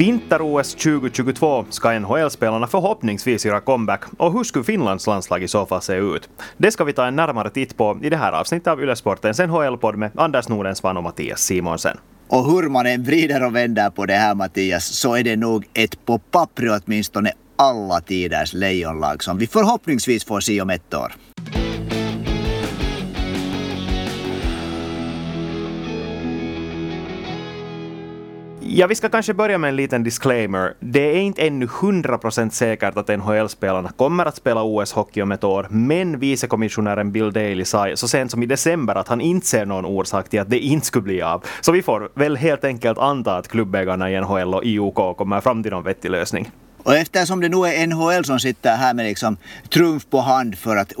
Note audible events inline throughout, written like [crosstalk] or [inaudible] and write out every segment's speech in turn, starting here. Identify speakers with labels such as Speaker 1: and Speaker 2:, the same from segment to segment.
Speaker 1: Vinter-OS 2022 ska NHL-spelarna förhoppningsvis göra comeback och hur skulle Finlands landslag i så fall se ut? Det ska vi ta en närmare titt på i det här avsnittet av Ylesportens NHL-podd med Anders Nordensvan och Mattias Simonsen.
Speaker 2: Och hur man än vrider och vänder på det här Mattias så är det nog ett på pappret åtminstone alla tiders lejonlag som vi förhoppningsvis får se om ett år.
Speaker 1: Ja, vi ska kanske börja med en liten disclaimer. Det är inte ännu 100% säkert att NHL-spelarna kommer att spela OS-hockey om ett år, men vicekommissionären Bill Daley sa så sent som i december att han inte ser någon orsak till att det inte skulle bli av. Så vi får väl helt enkelt anta att klubbägarna i NHL och IOK kommer fram till någon vettig lösning.
Speaker 2: Och eftersom det nu är NHL som sitter här med liksom trumf på hand för att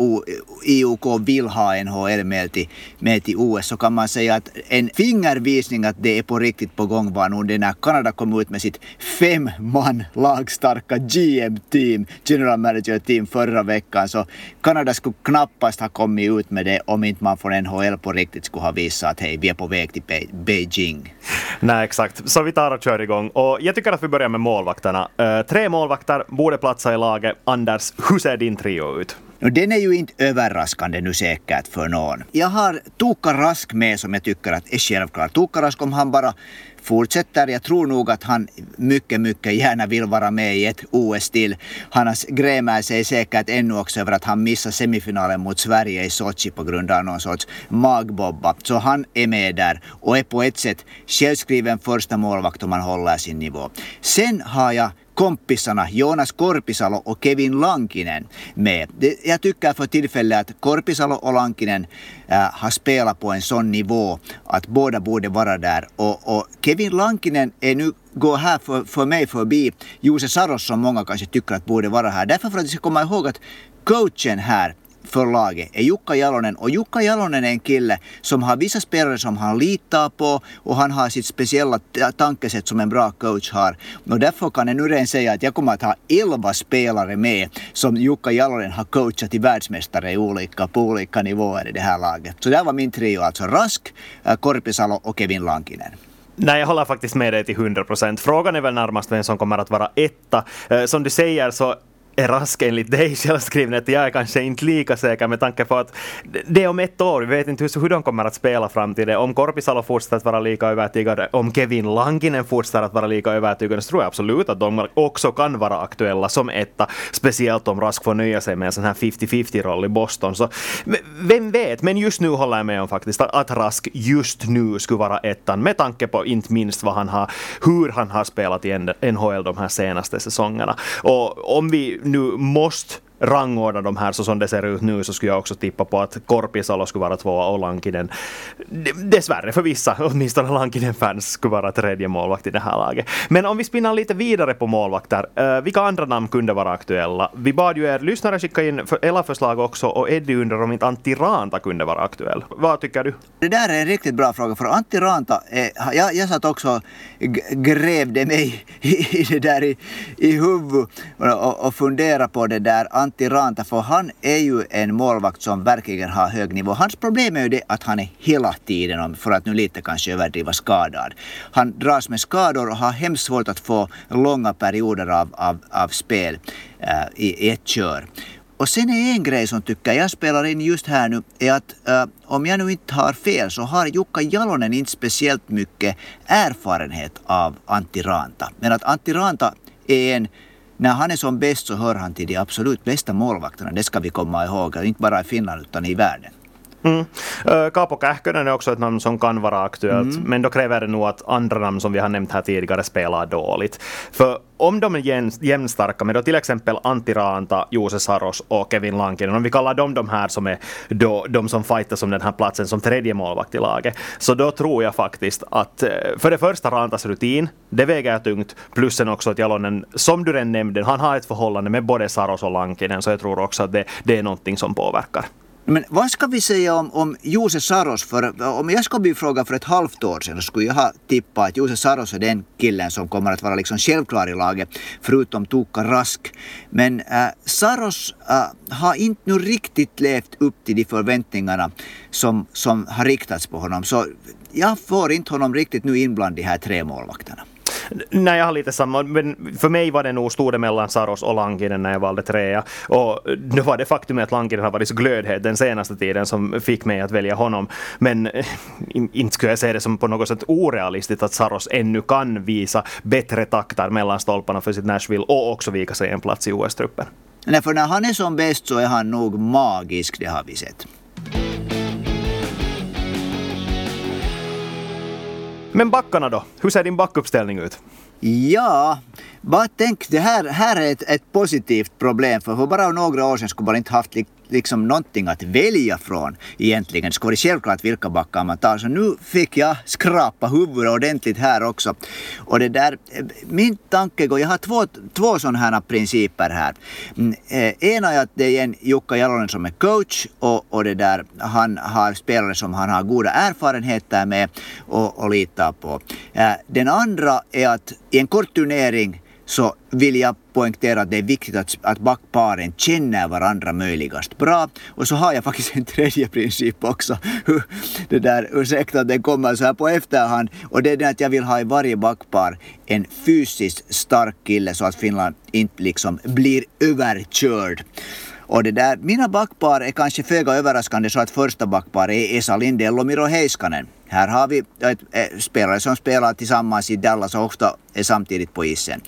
Speaker 2: IOK vill ha NHL med till, med till OS så kan man säga att en fingervisning att det är på riktigt på gång var nog det när Kanada kom ut med sitt fem man lagstarka GM-team, General Manager-team förra veckan. Så Kanada skulle knappast ha kommit ut med det om inte man från NHL på riktigt skulle ha visat att hej, vi är på väg till Be Beijing.
Speaker 1: Nej, exakt. Så vi tar och kör igång. Och jag tycker att vi börjar med målvakterna. Uh, tre målvakter borde platsa i laget. Anders, hur ser din trio ut?
Speaker 2: Den är ju inte överraskande nu säkert för någon. Jag har Tuukka Rask med som jag tycker att är självklart. Tuukka Rask om han bara fortsätter. Jag tror nog att han mycket, mycket gärna vill vara med i ett OS till. Han grämer sig säkert ännu också över att han missade semifinalen mot Sverige i Sochi på grund av någon sorts magbobba. Så han är med där och är på ett sätt självskriven första målvakt om han håller sin nivå. Sen har jag kompisarna Jonas Korpisalo och Kevin Lankinen med. Jag tycker för tillfället att Korpisalo och Lankinen äh, har spelat på en sån nivå att båda borde vara där. Och, och Kevin Lankinen är nu går här för, för mig förbi Jose Saros som många kanske tycker att borde vara här. Därför för att vi ska komma ihåg att coachen här för laget är Jukka Jalonen. Och Jukka Jalonen är en kille som har vissa spelare som han litar på och han har sitt speciella tankesätt som en bra coach har. Och därför kan jag nu redan säga att jag kommer att ha 11 spelare med som Jukka Jalonen har coachat till världsmästare i olika, på olika nivåer i det här laget. Så det var min trio alltså. Rask, äh, Korpisalo och Kevin Lankinen.
Speaker 1: Nej, jag håller faktiskt med dig till 100 procent. Frågan är väl närmast vem som kommer att vara etta. Äh, som du säger så är rask enligt dig självskriven jag är kanske inte lika säker med tanke på att det är om ett år, vi vet inte hur, hur de kommer att spela fram till det. Om Korpisalo fortsätter att vara lika övertygade, om Kevin Lankinen fortsätter att vara lika övertygande så tror jag absolut att de också kan vara aktuella som etta. Speciellt om Rask får nöja sig med en sån här 50-50 roll i Boston. Så vem vet, men just nu håller jag med om faktiskt att Rask just nu skulle vara ettan med tanke på inte minst vad han har, hur han har spelat i NHL de här senaste säsongerna. Och om vi nu måste rangordna de här så som det ser ut nu så skulle jag också tippa på att Korpisalo skulle vara tvåa och Lankinen, dessvärre för vissa, åtminstone Lankinen-fans, skulle vara tredje målvakt i det här laget. Men om vi spinnar lite vidare på målvakter, eh, vilka andra namn kunde vara aktuella? Vi bad ju er lyssnare skicka in era förslag också och Eddie undrar om inte Antti Ranta kunde vara aktuell. Vad tycker du?
Speaker 2: Det där är en riktigt bra fråga för Antti Ranta, är, jag, jag satt också grävde mig i, det där i, i huvudet och, och funderade på det där Antti Ranta för han är ju en målvakt som verkligen har hög nivå. Hans problem är ju det att han är hela tiden, för att nu lite kanske överdriva, skadad. Han dras med skador och har hemskt svårt att få långa perioder av, av, av spel äh, i ett kör. Och sen är en grej som tycker jag spelar in just här nu är att äh, om jag nu inte har fel så har Jukka Jalonen inte speciellt mycket erfarenhet av Antti Ranta. Men att Antti Ranta är en när han är som bäst så hör han till de absolut bästa målvakterna. Det ska vi komma ihåg, inte bara i Finland utan i världen.
Speaker 1: Mm. Kaapo Kähkönen är också ett namn som kan vara aktuellt, mm. men då kräver det nog att andra namn som vi har nämnt här tidigare spelar dåligt. För om de är jämnstarka med då till exempel Antti Raanta, Jose Saros och Kevin Lankinen, om vi kallar dem de här som är då, de som fightas om den här platsen som tredje målvakt i laget, så då tror jag faktiskt att eh, för det första Raantas rutin, det väger tungt, plus sen också att Jalonen, som du redan nämnde, han har ett förhållande med både Saros och Lankinen, så jag tror också att det, det är någonting som påverkar.
Speaker 2: Men vad ska vi säga om, om Jose Saros? För om jag skulle bli frågad för ett halvt år sedan så skulle jag ha tippat att Jose Saros är den killen som kommer att vara liksom självklar i laget, förutom Tuukka Rask. Men äh, Saros äh, har inte nu riktigt levt upp till de förväntningarna som, som har riktats på honom. Så jag får inte honom riktigt nu in bland de här tre målvakterna.
Speaker 1: Nej, jag har lite samma. Men för mig var det nog stod mellan Saros och Lankinen när jag valde trea. Och nu var det faktum att Lankinen har varit så glödhet den senaste tiden som fick mig att välja honom. Men eh, inte skulle jag säga det som på något sätt orealistiskt att Saros ännu kan visa bättre takter mellan stolparna för sitt Nashville och också vika sig en plats i OS-truppen.
Speaker 2: Nej, för när han är som bäst så är han nog magisk, det har vi sett.
Speaker 1: Men backarna då? Hur ser din backuppställning ut?
Speaker 2: Ja, bara tänk, det här, här är ett, ett positivt problem för för bara några år sedan skulle man inte haft liksom någonting att välja från egentligen. Det skulle vara självklart vilka backar man tar. Så nu fick jag skrapa huvudet ordentligt här också. Och det där, min tanke går, jag har två, två sådana här principer här. Mm, eh, ena är att det är en Jukka Jalonen som är coach och, och det där, han har spelare som han har goda erfarenheter med och, och litar på. Eh, den andra är att i en kort turnering så vill jag poängtera att det är viktigt att, att backparen känner varandra möjligast bra. Och så har jag faktiskt en tredje princip också. [laughs] det där, ursäkta att det kommer så här på efterhand. Och det är det att jag vill ha i varje backpar en fysiskt stark kille så att Finland inte liksom blir överkörd. Och det där, mina backpar är kanske föga överraskande så att första backpar är Esa Lindell och Miro Heiskanen. Här har vi ett, ett, spelare som spelar tillsammans i Dallas och ofta är samtidigt på isen.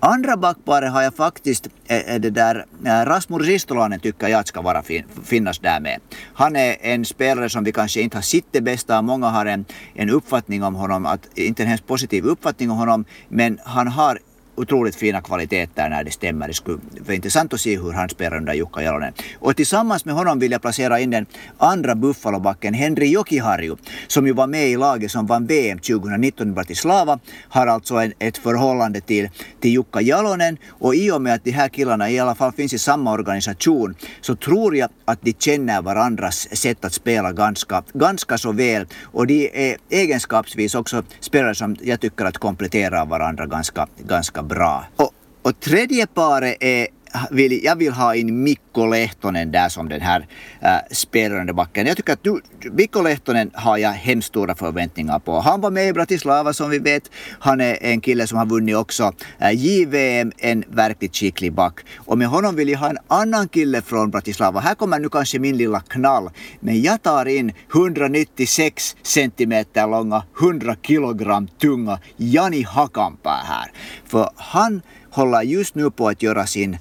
Speaker 2: Andra backparet har jag faktiskt, äh, det där, äh, Rasmus Ristolainen tycker jag ska vara fin, finnas där med. Han är en spelare som vi kanske inte har sett det bästa, många har en, en uppfattning om honom, att, inte en hemskt positiv uppfattning om honom, men han har otroligt fina kvaliteter när det stämmer. Det skulle vara intressant att se hur han spelar under Jukka Jalonen. Och tillsammans med honom vill jag placera in den andra Buffalobacken, Henri Jokiharju, som ju var med i laget som vann VM 2019 i Bratislava, har alltså en, ett förhållande till, till Jukka Jalonen och i och med att de här killarna i alla fall finns i samma organisation så tror jag att de känner varandras sätt att spela ganska, ganska så väl och de är egenskapsvis också spelare som jag tycker att kompletterar varandra ganska, ganska bra. Och, och tredje paret är vill, jag vill ha in Mikko Lehtonen där som den här äh, spelaren backen. Jag tycker att du, Mikko Lehtonen har jag hemskt stora förväntningar på. Han var med i Bratislava som vi vet. Han är en kille som har vunnit också äh, JVM, en verkligt skicklig back. Och med honom vill jag ha en annan kille från Bratislava. Här kommer nu kanske min lilla knall. Men jag tar in 196 centimeter långa, 100 kilogram tunga Jani Hakanpää här. För han håller just nu på att göra sin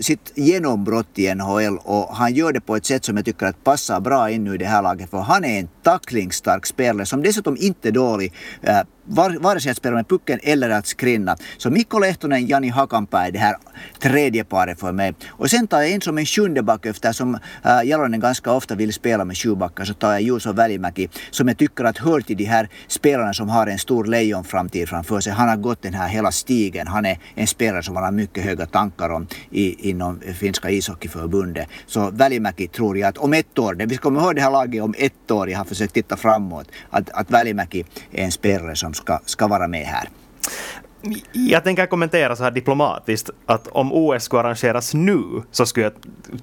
Speaker 2: sitt genombrott i NHL och han gör det på ett sätt som jag tycker att passar bra in i det här laget för han är en tacklingsstark spelare som dessutom inte är dålig eh, var, vare sig att spela med pucken eller att skrinna. Så Mikko Lehtonen, Jani Hakanpää är det här tredje paret för mig. Och sen tar jag in som en sjunde back eftersom äh, Jalonen ganska ofta vill spela med sju backar så tar jag Juuso Välimäki som jag tycker att hör till de här spelarna som har en stor lejonframtid framför sig. Han har gått den här hela stigen. Han är en spelare som man har mycket höga tankar om i, inom finska ishockeyförbundet. Så Välimäki tror jag att om ett år, vi kommer ihåg det här laget om ett år, jag har försökt titta framåt, att, att Välimäki är en spelare som ska, ska vara med här.
Speaker 1: Jag tänker kommentera så här diplomatiskt att om OS skulle arrangeras nu så skulle jag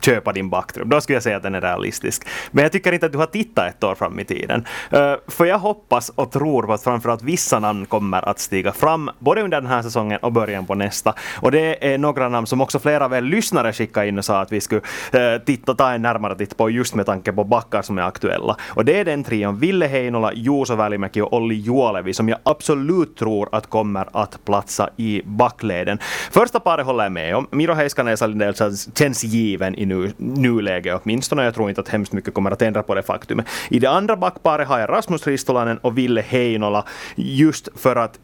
Speaker 1: köpa din backtrupp. Då skulle jag säga att den är realistisk. Men jag tycker inte att du har tittat ett år fram i tiden. Eh, för jag hoppas och tror på att framförallt vissa namn kommer att stiga fram både under den här säsongen och början på nästa. Och det är några namn som också flera av er lyssnare skickade in och sa att vi skulle eh, titta, ta en närmare titt på just med tanke på backar som är aktuella. Och det är den trion Ville Heinola, Juuso Välimäki och Olli Juolevi som jag absolut tror att kommer att platsa i backleden. Första paret håller jag med om. Miro Heiskanen och känns given i nu, nuläget åtminstone. Jag tror inte att hemskt mycket kommer att ändra på det faktumet. I det andra backparet har jag Rasmus Ristolainen och Ville Heinola just för att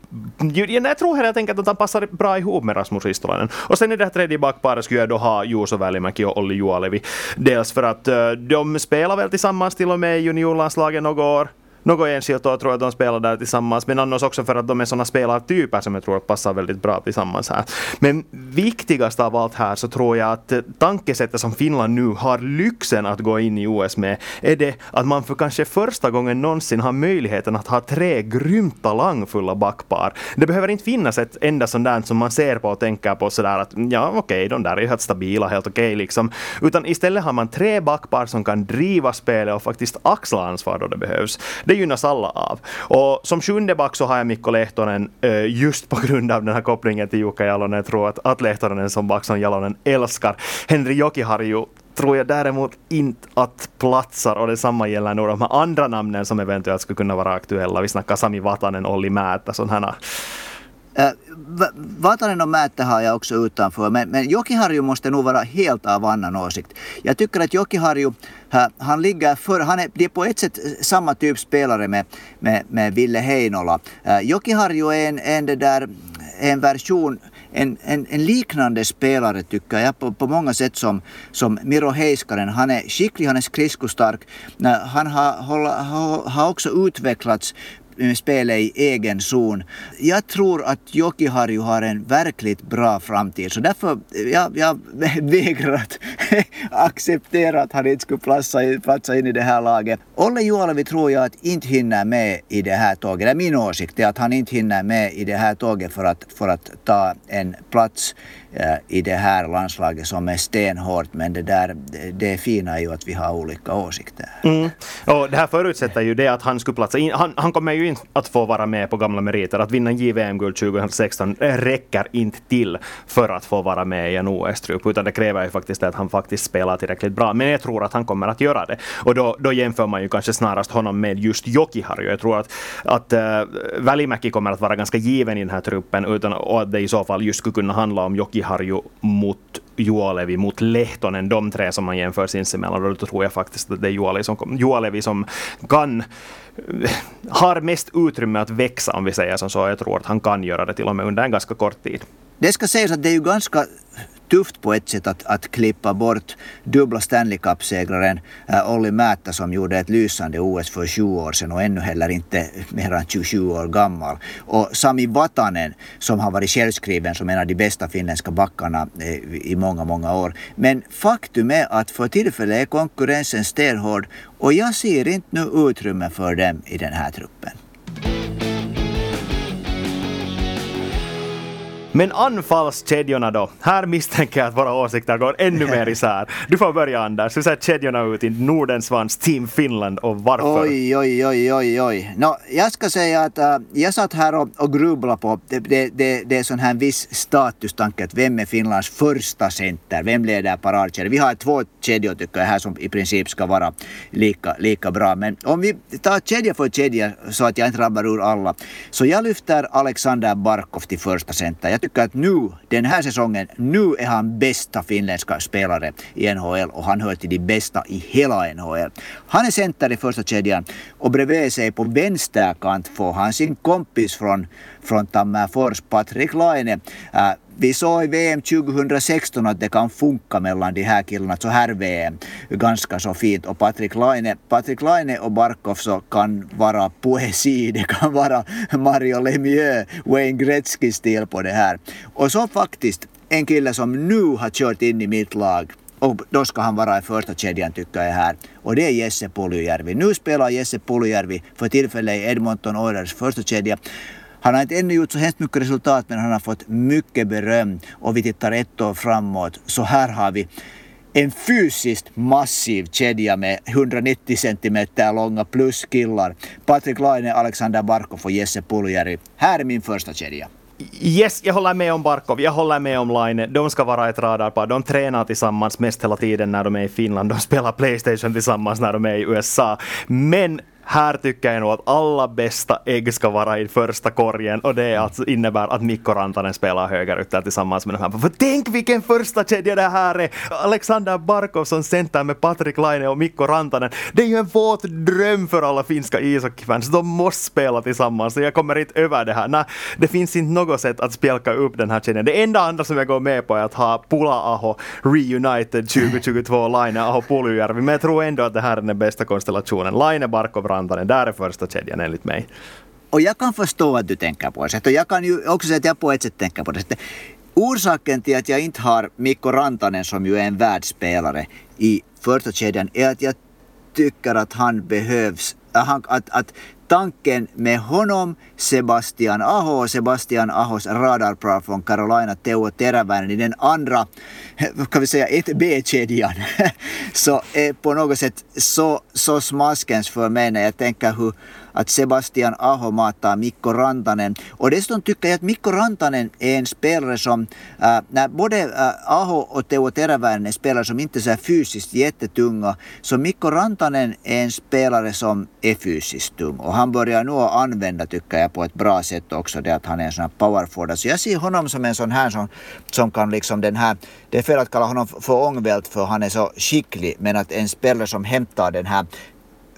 Speaker 1: jag tror helt enkelt att han passar bra ihop med Rasmus Ristolainen. Och sen i det här tredje backparet skulle jag då ha Juuso Välimäki och Olli Juolevi. Dels för att eh, de spelar väl tillsammans till och med i juniorlandslaget några år något enskilt år tror jag att de spelar där tillsammans, men annars också för att de är sådana spelartyper som jag tror passar väldigt bra tillsammans här. Men viktigast av allt här så tror jag att tankesättet som Finland nu har lyxen att gå in i OS med är det att man för kanske första gången någonsin har möjligheten att ha tre grymt talangfulla backpar. Det behöver inte finnas ett enda sånt där som man ser på och tänker på sådär att ja okej, okay, de där är helt stabila, helt okej okay, liksom. Utan istället har man tre backpar som kan driva spelet och faktiskt axla ansvar då det behövs det gynnas alla av. Och som sjunde back så har jag Mikko Lehtonen eh, just på grund av den här kopplingen till Jukka Jalonen. Jag tror att, att Lehtonen är en back som Jalonen älskar. Henry Jokiharju tror jag däremot inte att platsar och detsamma gäller nog de här andra namnen som eventuellt skulle kunna vara aktuella. Vi snackar Sami Vatanen, Olli Määttä, sådana
Speaker 2: här Vatanen och Määttä har jag också utanför, men, men Jokiharju måste nog vara helt av annan åsikt. Jag tycker att Jokiharju, han ligger för, han är, det är på ett sätt samma typ spelare med, med, med Ville Heinola. Jokiharju är en, en, det där, en version en, en, en, liknande spelare tycker jag på, på många sätt som, som Miro Heiskanen. Han är skicklig, han är skridskostark. Han har, har, har också utvecklats Eh, spelet i egen zon. Jag tror att Jokiharju har en verkligt bra framtid så därför eh, jag, jag [laughs] vägrar att [laughs] acceptera att han inte skulle platsa, platsa in i det här laget. Olle Juolevi tror jag att inte hinner med i det här tåget. Det är min åsikt är att han inte hinner med i det här tåget för att, för att ta en plats eh, i det här landslaget som är stenhårt men det där det fina är ju att vi har olika åsikter.
Speaker 1: Mm. Och det här förutsätter ju det att han skulle platsa in. Han, han kommer ju inte att få vara med på gamla meriter. Att vinna JVM-guld 2016 eh, räcker inte till för att få vara med i en OS-trupp utan det kräver ju faktiskt att han faktiskt spelar tillräckligt bra. Men jag tror att han kommer att göra det. Och då, då jämför man ju kanske snarast honom med just Jokiharju. Jag tror att, att äh, Välimäki kommer att vara ganska given i den här truppen utan, och att det i så fall just skulle kunna handla om Jokiharju mot Juolevi mot Lehtonen, de tre som man jämför sinsemellan. Då tror jag faktiskt att det är Juolevi som, Juolevi som kan eh, har mest utrymme att växa om vi säger som så. Jag tror att han kan göra det till och med under en ganska kort tid.
Speaker 2: Det ska sägas att det är ju ganska tufft på ett sätt att, att klippa bort dubbla Stanley Cup-segraren äh, eh, Olli Määttä som gjorde ett lysande OS för 20 år sedan och ännu heller inte mer än 27 år gammal. Och Sami Vatanen som har varit självskriven som en av de bästa finländska backarna eh, i många, många år. Men faktum är att för tillfället är konkurrensen stenhård och jag ser inte nu utrymme för dem i den här truppen.
Speaker 1: Men anfallskedjorna då? Här misstänker jag att våra åsikter går ännu mer isär. Du får börja Anders. Hur ser kedjorna ut i Nordensvans, Team Finland och varför?
Speaker 2: Oj, oj, oj, oj, oj. No, jag ska säga att uh, jag satt här och, och grubblade på, det, det, det, det är sån här viss statustanke att vem är Finlands första center? Vem leder paradkedjan? Vi har två kedjor tycker jag här som i princip ska vara lika, lika bra. Men om vi tar kedja för kedja så att jag inte rabbar ur alla. Så jag lyfter Alexander Barkov till första center. Jag tycker att nu, den här säsongen, nu är han bästa finländska spelare i NHL och han hör till de bästa i hela NHL. Han är center i första kedjan och bredvid sig på vänsterkant får han sin kompis från, från Tammerfors, Patrik Laine. Äh, vi såg i VM 2016 att det kan funka mellan de här killarna, så här VM, ganska så fint. Och Patrik Laine, Patrik Laine och Barkov så kan vara poesi, [laughs] det kan vara Mario Lemieux, Wayne Gretzky-stil på det här. Och så faktiskt en kille som nu har kört in i mitt lag och då ska han vara i första kedjan tycker jag här. Och det är Jesse Puljujärvi. Nu spelar Jesse Puljujärvi för tillfället i Edmonton Oilers första kedja. Han har inte ännu gjort så hemskt mycket resultat men han har fått mycket beröm och vi tittar ett år framåt. Så här har vi en fysiskt massiv kedja med 190 cm långa plus killar. Patrik Laine, Alexander Barkov och Jesse Puljärvi. Här är min första kedja.
Speaker 1: Yes, jag håller med om Barkov, jag håller med om Line. De ska vara ett radarpar. De tränar tillsammans mest hela tiden när de är i Finland. De spelar Playstation tillsammans när de är i USA. Men här tycker jag nog att alla bästa ägg ska vara i första korgen och det alltså innebär att Mikko Rantanen spelar högerytter tillsammans med de här. För tänk vilken första kedja det här är! Alexander Barkov som center med Patrik Laine och Mikko Rantanen. Det är ju en våt dröm för alla finska ishockeyfans. De måste spela tillsammans. Jag kommer inte över det här. Nej, det finns inte något sätt att spjälka upp den här kedjan. Det enda andra som jag går med på är att ha Pula-Aho reunited 2022, Laine, Aho, Puljujärvi. Men jag tror ändå att det här är den bästa konstellationen. Laine, Barkov, Rantanen. Där är första kedjan enligt mig.
Speaker 2: Och jag kan förstå att du tänker på det Och jag kan ju också säga att jag på ett sätt tänker på det sättet. Orsaken till att jag inte har Mikko Rantanen som ju är en världsspelare i första kedjan är att jag tycker att han behövs, att, att, att tanken med honom, Sebastian Aho. Och Sebastian Ahos radarpar från Carolina, Teo Teräväinen i den andra, [laughs] kan vi säga 1B-kedjan, [laughs] så är på något sätt så, så smaskens för mig när jag tänker hur att Sebastian Aho matar Mikko Rantanen. Och dessutom tycker jag att Mikko Rantanen är en spelare som, äh, när både äh, Aho och Teo Teräväinen är spelare som inte är så fysiskt jättetunga, så Mikko Rantanen är en spelare som är fysiskt tung. Och han börjar nog använda, tycker jag, på ett bra sätt också det att han är en sån här powerforward. Så jag ser honom som en sån här som, som kan liksom den här, det är fel att kalla honom för ångvält för han är så skicklig, men att en spelare som hämtar den här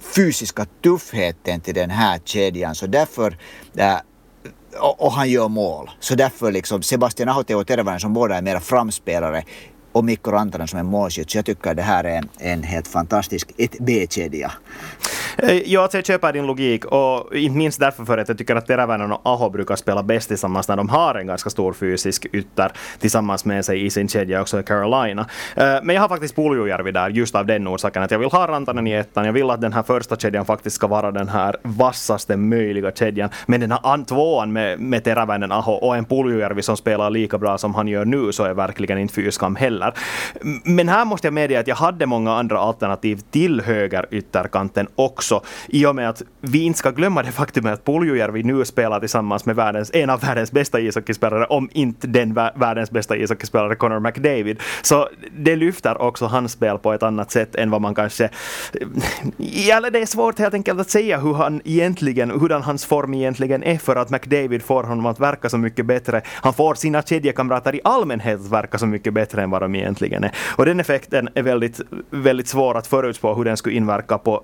Speaker 2: fysiska tuffheten till den här kedjan. Så därför äh, och, han gör mål. Så därför liksom Sebastian Aho och Tervainen som båda är mera framspelare och Mikko Rantanen som är målskytt. Så jag tycker att det här är en, en helt fantastisk 1B-kedja.
Speaker 1: Eh, jo, alltså jag köper din logik och inte minst därför för att jag tycker att Teräväinen och Aho brukar spela bäst tillsammans när de har en ganska stor fysisk ytter tillsammans med sig i sin kedja också i Carolina. Eh, men jag har faktiskt Puljujärvi där just av den orsaken att jag vill ha Rantanen i ettan. Jag vill att den här första kedjan faktiskt ska vara den här vassaste möjliga kedjan. Men den här tvåan med, med Teräväinen, Aho och en Puljujärvi som spelar lika bra som han gör nu så är verkligen inte fyskam heller. Men här måste jag medge att jag hade många andra alternativ till höger ytterkanten också också, i och med att vi inte ska glömma det faktum att Puljujärvi nu spelar tillsammans med världens, en av världens bästa ishockeyspelare, om inte den världens bästa ishockeyspelare, Connor McDavid. Så det lyfter också hans spel på ett annat sätt än vad man kanske... Eller det är svårt helt enkelt att säga hur han egentligen, hurdan hans form egentligen är för att McDavid får honom att verka så mycket bättre. Han får sina kedjekamrater i allmänhet att verka så mycket bättre än vad de egentligen är. Och den effekten är väldigt, väldigt svår att förutspå hur den skulle inverka på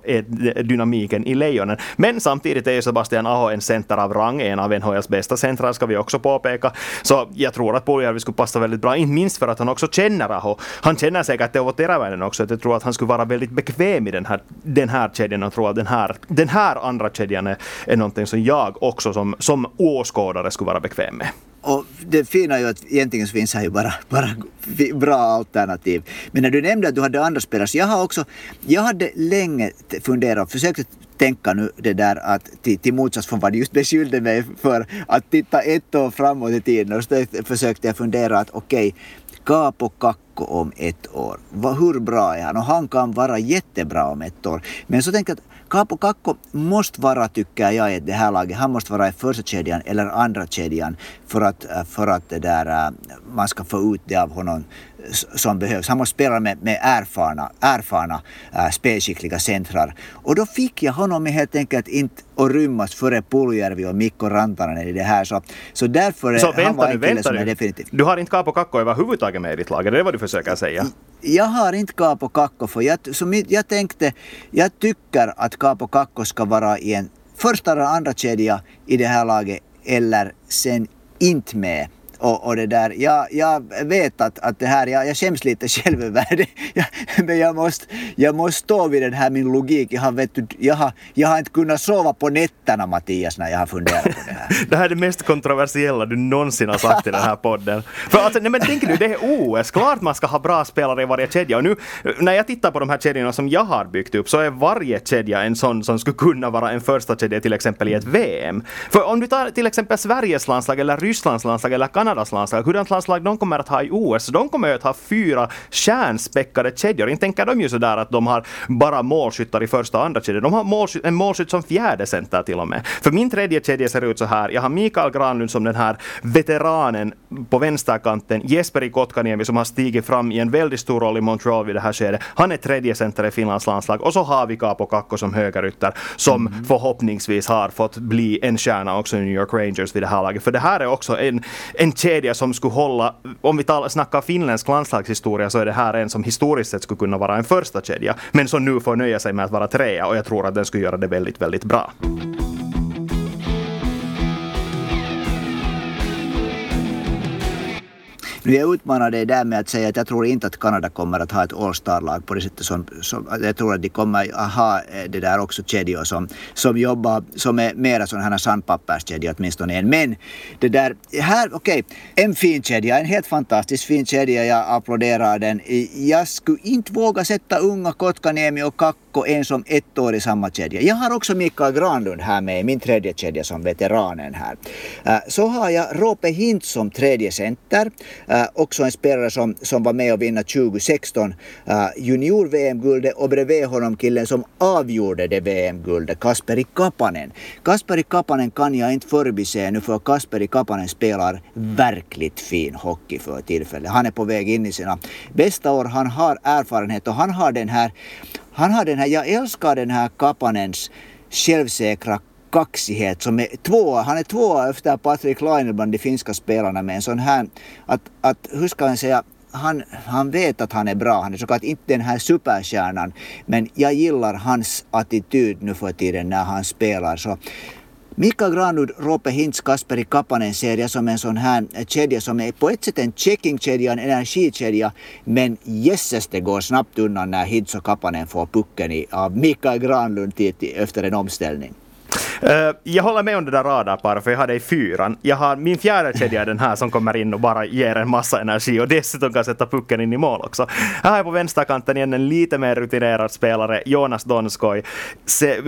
Speaker 1: dynamiken i Lejonen. Men samtidigt är ju Sebastian Aho en center av rang, en av NHLs bästa centrar ska vi också påpeka. Så jag tror att Puljärvi skulle passa väldigt bra, inte minst för att han också känner Aho. Han känner säkert Teuvo Teräväinen också, att jag tror att han skulle vara väldigt bekväm i den här, den här kedjan och tror att den här, den här andra kedjan är, är någonting som jag också som, som åskådare skulle vara bekväm med.
Speaker 2: Och det fina är ju att egentligen så finns här ju bara, bara bra alternativ. Men när du nämnde att du hade andra spelare, så jag har också, jag hade länge funderat och försökt tänka nu det där att till, till motsats från vad du just beskyllde mig för att titta ett år framåt i tiden och så försökte jag fundera att okej, okay, Capo Kakko om ett år. Hur bra är han? Och han kan vara jättebra om ett år. Men så tänkte jag att Capo Kakko måste vara, tycker jag, i det här laget, han måste vara i första kedjan eller andra kedjan för att, för att det där, äh, man ska få ut det av honom som behövs. Han måste spela med, med erfarna, erfarna äh, spelskickliga centrar. Och då fick jag honom helt enkelt inte att rymmas före Puljärvi och Mikko Rantanen i det här. Så, så därför
Speaker 1: så han
Speaker 2: var
Speaker 1: en kille som är definitivt... Du har inte Capo Kakko överhuvudtaget med i ditt lag? Är det vad du försöker säga?
Speaker 2: Jag har inte Capo Kakko för jag, som jag tänkte, jag tycker att Capo Kakko ska vara i en första eller andra kedja i det här laget eller sen inte med och, och det där, jag, jag vet att, att det här, jag, jag skäms lite [laughs] själv över det. Jag, men jag måste, jag måste stå vid den här min logik. Jag har, vet jag, har, jag har inte kunnat sova på nätterna Mattias när jag har funderat på det här. [laughs]
Speaker 1: det här är det mest kontroversiella du någonsin har sagt i den här podden. För alltså, nej men tänk nu, det är OS. Klart man ska ha bra spelare i varje kedja. Och nu när jag tittar på de här kedjorna som jag har byggt upp så är varje kedja en sån som skulle kunna vara en första kedja till exempel i ett VM. För om du tar till exempel Sveriges landslag eller Rysslands landslag eller Kanada Kanadas landslag, hurdant landslag de kommer att ha i OS. De kommer att ha fyra stjärnspäckade kedjor. Inte tänker de ju sådär att de har bara målskyttar i första och andra kedjan. De har målskytt, en målskytt som fjärde center till och med. För min tredje kedja ser ut så här. Jag har Mikael Granlund som den här veteranen på vänsterkanten. Jesperi Kotkaniemi som har stigit fram i en väldigt stor roll i Montreal vid det här skedet. Han är tredje center i Finlands landslag. Och så har vi Capo Kakko som högerytter som mm. förhoppningsvis har fått bli en stjärna också i New York Rangers vid det här laget. För det här är också en, en kedja som skulle hålla, om vi talar, snackar finländsk landslagshistoria så är det här en som historiskt sett skulle kunna vara en första kedja men som nu får nöja sig med att vara trea och jag tror att den skulle göra det väldigt, väldigt bra.
Speaker 2: Jag utmanar dig där med att säga att jag tror inte att Kanada kommer att ha ett All-star-lag på det sättet som, som, jag tror att de kommer att ha eh, det där också kedjor som, som jobbar, som är mera sådana här sandpapperskedjor åtminstone en. Men det där, här, okej, okay, en fin kedja, en helt fantastisk fin kedja, jag applåderar den. Jag skulle inte våga sätta unga Kotkaniemi och Kakko en som ett år i samma kedja. Jag har också Mikael Granlund här med i min tredje kedja som veteranen här. Eh, så har jag Rope Hint som tredje center. Eh, Eh, också en spelare som, som var med och vinna 2016 eh, junior-VM-guldet och bredvid honom killen som avgjorde det VM-guldet, Kasperi Kapanen. Kasperi Kapanen kan jag inte förbise nu för Kasperi Kapanen spelar verkligt fin hockey för tillfället. Han är på väg in i sina bästa år. Han har erfarenhet och han har den här, han har den här, jag älskar den här Kapanens självsäkra kaxighet som är tvåa. Han är tvåa efter Patrik Laine bland de finska spelarna med en sån här, att, att hur ska man säga, han, han vet att han är bra. Han är såklart inte den här superstjärnan. Men jag gillar hans attityd nu för tiden när han spelar. Så Mika Granlund, Roope Hintz, Kasperi Kapanen ser jag som en sån här kedja som är på ett sätt en checkingkedja, en energikedja. Men jösses det går snabbt undan när Hintz och Kapanen får pucken i, av Mika Granlund till, till, efter en omställning.
Speaker 1: Uh, jag håller med om det där radarparet, för jag har det i fyran. Jag har, min fjärde kedja är den här som kommer in och bara ger en massa energi och dessutom kan sätta pucken in i mål också. Här har jag på vänsterkanten igen en lite mer rutinerad spelare, Jonas Donskoj. Se,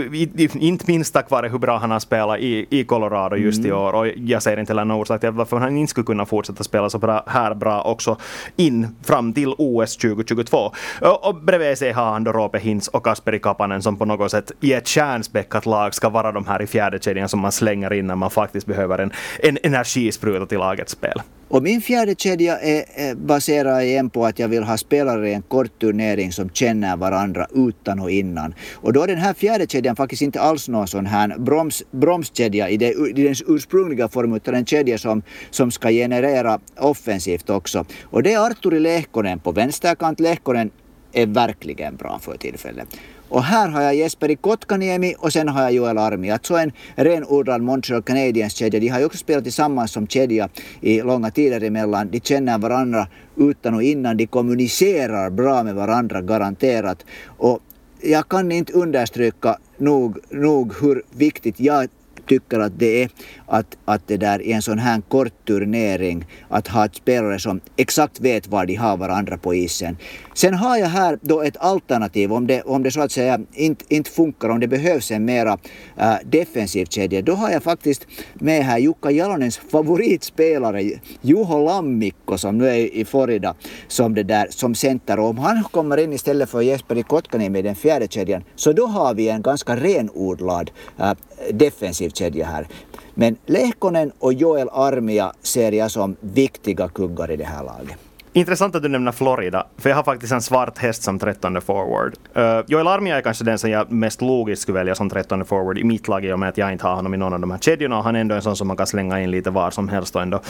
Speaker 1: inte minst tack vare hur bra han har spelat i, i Colorado just mm. i år. Och jag ser inte heller någon orsak till varför han inte skulle kunna fortsätta spela så bra, här bra också in fram till OS 2022. Och, och bredvid sig har han då Roope Hintz och Kasperi Kapanen som på något sätt i ett kärnspäckat lag ska vara de här i fjärde kedjan som man slänger in när man faktiskt behöver en, en energispruta till lagets spel.
Speaker 2: Och min fjärde kedja är baserad igen på att jag vill ha spelare i en kort turnering som känner varandra utan och innan. Och då är den här fjärde kedjan faktiskt inte alls någon sån här broms, bromskedja i, det, i den ursprungliga formen utan en kedja som, som ska generera offensivt också. Och det är Arturi Lehkonen på vänsterkant. Lehkonen är verkligen bra för tillfället. Och här har jag Jesperi Kotkaniemi och sen har jag Joel Armi. Alltså en renodlad Montreal Canadiens-kedja. De har ju också spelat tillsammans som kedja i långa tider emellan. De känner varandra utan och innan. De kommunicerar bra med varandra garanterat. Och jag kan inte understryka nog, nog hur viktigt jag tycker att det är att, att det där i en sån här kort turnering att ha ett spelare som exakt vet var de har varandra på isen. Sen har jag här då ett alternativ om det, om det så att säga inte, inte funkar, om det behövs en mera äh, defensiv kedja. Då har jag faktiskt med här Jukka Jalonens favoritspelare Juho Lammikko som nu är i Florida som, det där, som center. Och om han kommer in istället för Jesperi Kotkaniemi i den fjärde kedjan så då har vi en ganska renodlad äh, defensiv kedja här. Men Lehkonen och Joel Armia ser jag som viktiga kuggar i det här laget.
Speaker 1: Intressant att du nämner Florida, för jag har faktiskt en svart häst som trettonde forward. Uh, Joel Armia är kanske den som jag mest logiskt skulle välja som trettonde forward i mitt lag i och med att jag inte har honom i någon av de här kedjorna. Han är ändå en sån som man kan slänga in lite var som helst och ändå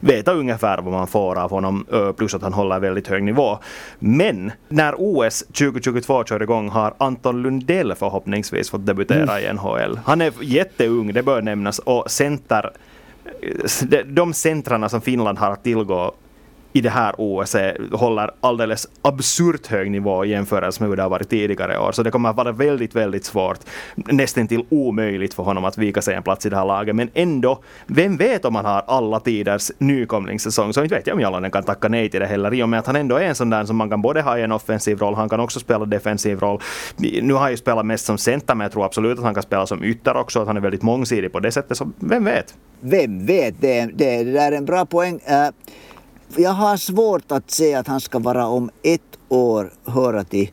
Speaker 1: veta ungefär vad man får av honom, uh, plus att han håller väldigt hög nivå. Men när OS 2022 kör igång har Anton Lundell förhoppningsvis fått debutera mm. i NHL. Han är jätteung, det bör nämnas, och center eh, de centrarna som Finland har att tillgå i det här OS håller alldeles absurt hög nivå i jämförelse med hur det har varit tidigare år. Så det kommer att vara väldigt, väldigt svårt, nästan till omöjligt för honom att vika sig en plats i det här laget. Men ändå, vem vet om han har alla tiders nykomlingssäsong? Så inte vet jag om Jalonen kan tacka nej till det heller i och med att han ändå är en sån där som man kan både ha i en offensiv roll, han kan också spela defensiv roll. Nu har han ju spelat mest som center, men jag tror absolut att han kan spela som ytter också, att han är väldigt mångsidig på det sättet. Så vem vet?
Speaker 2: Vem vet? Det, det, det där är en bra poäng. Uh jag har svårt att se att han ska vara om ett år höra till,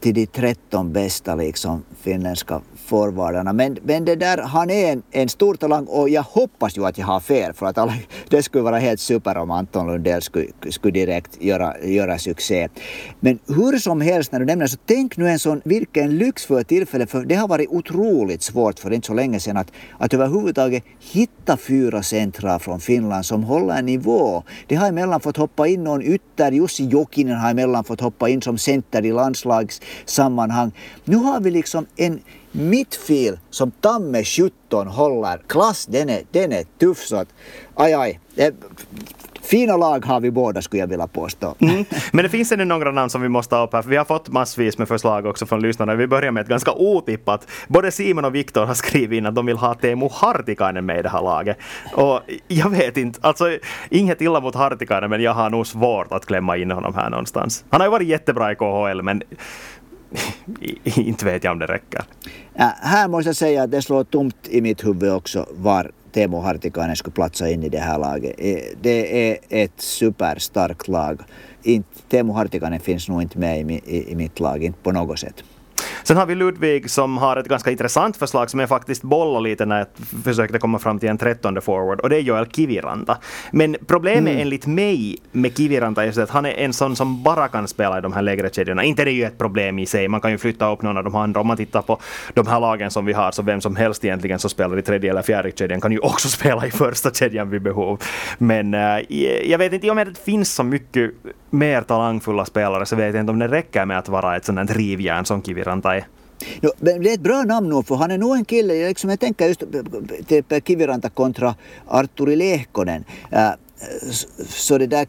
Speaker 2: till de 13 bästa liksom finländska forwardarna. Men, men det där, han är en, en stor talang och jag hoppas ju att jag har fel för att alla, [laughs] det skulle vara helt super om Anton Lundell skulle, skulle direkt göra, göra succé. Men hur som helst när du nämner så tänk nu en sån, vilken lyx för tillfälle för det har varit otroligt svårt för inte så länge sedan att, att överhuvudtaget hitta fyra centra från Finland som håller en nivå. Det har emellan fått hoppa in någon ytter, Jussi Jokinen har emellan fått hoppa in som center i landslagssammanhang. Nu har vi liksom en mittfil som Tamme 17 håller klass, den är, den är tuff så att aj aj. Eh, fina lag har vi båda skulle jag vilja påstå. Mm.
Speaker 1: Men det finns ännu några namn som vi måste ta upp här, för vi har fått massvis med förslag också från lyssnarna. Vi börjar med ett ganska otippat. Både Simon och Viktor har skrivit in att de vill ha Teemu Hartikainen med i det här laget. Och jag vet inte, alltså inget illa mot Hartikainen, men jag har nog svårt att klämma in honom här någonstans. Han har ju varit jättebra i KHL, men [laughs] inte vet jag om det räcker.
Speaker 2: Ja, här måste jag säga att det slår tomt i mitt huvud också var Teemu Hartikainen skulle platsa in i det här laget. Eh, det är ett superstarkt lag. Teemu Hartikainen finns nog inte med i, i, i mitt lag, inte på något sätt.
Speaker 1: Sen har vi Ludvig som har ett ganska intressant förslag som jag faktiskt bollade lite när jag försökte komma fram till en trettonde forward och det är Joel Kiviranta. Men problemet mm. enligt mig med Kiviranta är att han är en sån som bara kan spela i de här lägre kedjorna. Inte det är ju ett problem i sig, man kan ju flytta upp någon av de andra. Om man tittar på de här lagen som vi har så vem som helst egentligen som spelar i tredje eller fjärde kedjan kan ju också [laughs] spela i första kedjan vid behov. Men äh, jag vet inte om det finns så mycket mer talangfulla spelare så vet jag inte om det räcker med att vara ett sånt rivjärn som Kiviranta.
Speaker 2: No, det är ett bra namn nog för han är nog en kille, liksom jag tänker just typ Kiviranta kontra Arturi Lehkonen. Äh, så det där,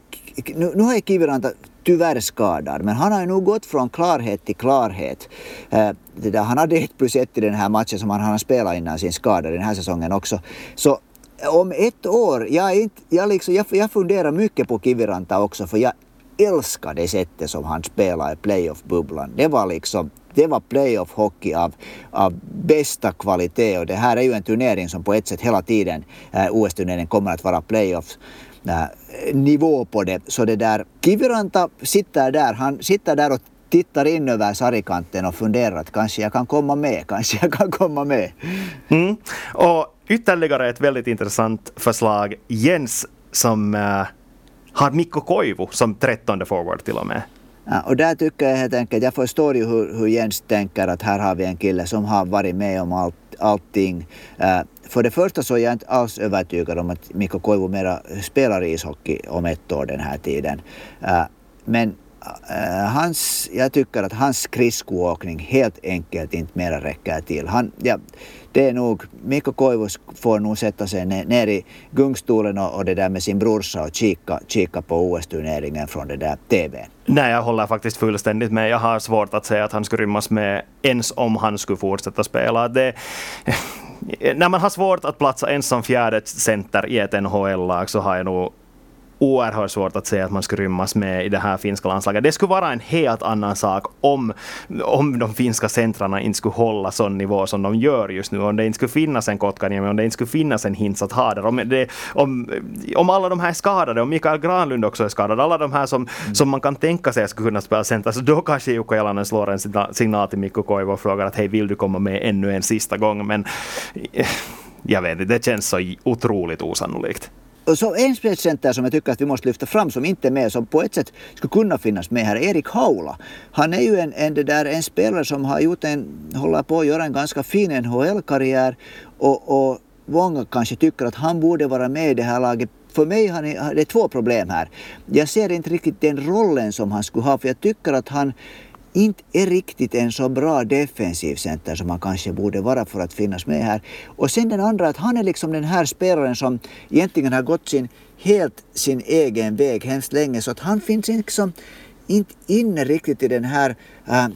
Speaker 2: nu, nu har Kiviranta tyvärr skadad, men han har ju nog gått från klarhet till klarhet. Äh, det där, han hade ett plus ett i den här matchen som han, han spelat innan sin skada den här säsongen också. Så om ett år, jag, inte, jag, liksom, jag, jag funderar mycket på Kiviranta också för jag älskar det sättet som han spelar i playoff-bubblan. Det var liksom det var playoff-hockey av, av bästa kvalitet och det här är ju en turnering som på ett sätt hela tiden, eh, äh, OS-turneringen kommer att vara playoff-nivå eh, på det. Så det där, Kiviranta sitter där, han sitter där och tittar in över sargkanten och funderar att kanske jag kan komma med, [laughs] kanske jag kan komma med.
Speaker 1: Mm. Och ytterligare ett väldigt intressant förslag, Jens som äh, har Mikko Koivu som trettonde forward till och med.
Speaker 2: Ja, och där tycker jag helt enkelt, jag förstår ju hur, hur Jens tänker att här har vi en kille som har varit med om allt, allting. Uh, för det första så är jag inte alls övertygad om att Mikko Koivu mera spelar ishockey om ett år den här tiden. Uh, men uh, hans, jag tycker att hans skridskoåkning helt enkelt inte mera räcker till. Han, ja, det är nog, Mikko Koivus får nog sätta sig ner i gungstolen och, och det där med sin brorsa och kika, kika på OS-turneringen från det där TVn.
Speaker 1: Nej, jag håller faktiskt fullständigt med. Jag har svårt att säga att han skulle rymmas med ens om han skulle fortsätta spela. Det, [laughs] när man har svårt att platsa ens som fjärde center i ett NHL-lag så har jag nog oerhört svårt att säga att man skulle rymmas med i det här finska landslaget. Det skulle vara en helt annan sak om, om de finska centrarna inte skulle hålla sån nivå som de gör just nu. Om det inte skulle finnas en Kotkaniemi, om det inte skulle finnas en Hintz att ha där. Om, det, om, om alla de här är skadade, om Mikael Granlund också är skadad, alla de här som, mm. som man kan tänka sig skulle kunna spela center, så då kanske Jukka Jalanen slår en signal till Mikko Koivu och frågar att hej, vill du komma med ännu en sista gång? Men eh, jag vet inte, det känns så otroligt osannolikt
Speaker 2: så en spetscenter som jag tycker att vi måste lyfta fram som inte är med, som på ett sätt skulle kunna finnas med här, Erik Haula. Han är ju en, en, det där, en spelare som har gjort en, håller på att göra en ganska fin NHL-karriär och, och många kanske tycker att han borde vara med i det här laget för mig har det är två problem här. Jag ser inte riktigt den rollen som han skulle ha, för jag tycker att han inte är riktigt en så bra defensiv center som han kanske borde vara för att finnas med här. Och sen den andra, att han är liksom den här spelaren som egentligen har gått sin, helt sin egen väg hemskt länge, så att han finns liksom inte inne riktigt i den här äh,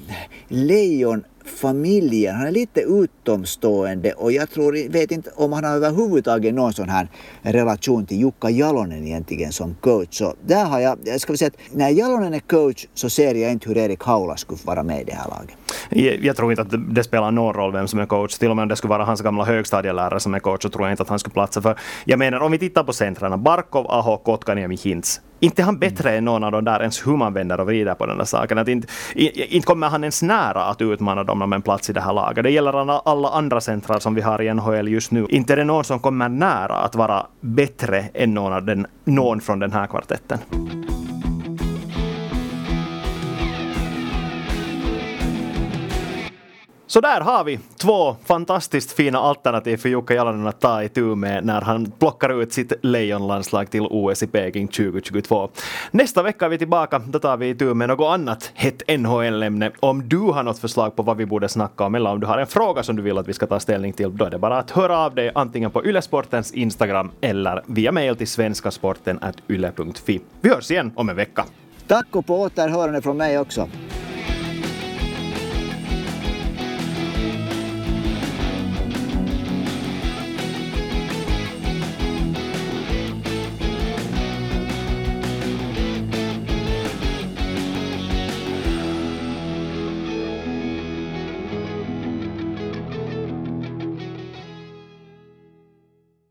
Speaker 2: lejon familjen. Han är lite utomstående och jag tror, vet inte om han har överhuvudtaget någon sån här relation till Jukka Jalonen egentligen som coach. Så där har jag, jag ska säga att när Jalonen är coach så ser jag inte hur Erik Haula skulle vara med i det här laget.
Speaker 1: Jag, tror inte att det, det, spelar någon roll vem som är coach. Till och med om det skulle vara hans gamla högstadielärare som är coach så tror jag inte att han skulle platsa för. Jag menar om vi tittar på centrarna, Barkov, Aho, Kotkaniemi, Hintz inte är han bättre än någon av de där ens hur man vänder och vrider på den där saken. Att inte, inte kommer han ens nära att utmana dem om en plats i det här laget. Det gäller alla andra centrar som vi har i NHL just nu. Inte är det någon som kommer nära att vara bättre än någon, av den, någon från den här kvartetten. Så där har vi två fantastiskt fina alternativ för Jukka Jalonen att ta itu med när han plockar ut sitt lejonlandslag till OS i Peking 2022. Nästa vecka är vi tillbaka, då tar vi itu med något annat hett NHL-ämne. Om du har något förslag på vad vi borde snacka om eller om du har en fråga som du vill att vi ska ta ställning till, då är det bara att höra av dig antingen på Ylesportens Instagram eller via mail till svenskasporten.yle.fi. Vi hörs igen om en vecka.
Speaker 2: Tack och på återhörande från mig också.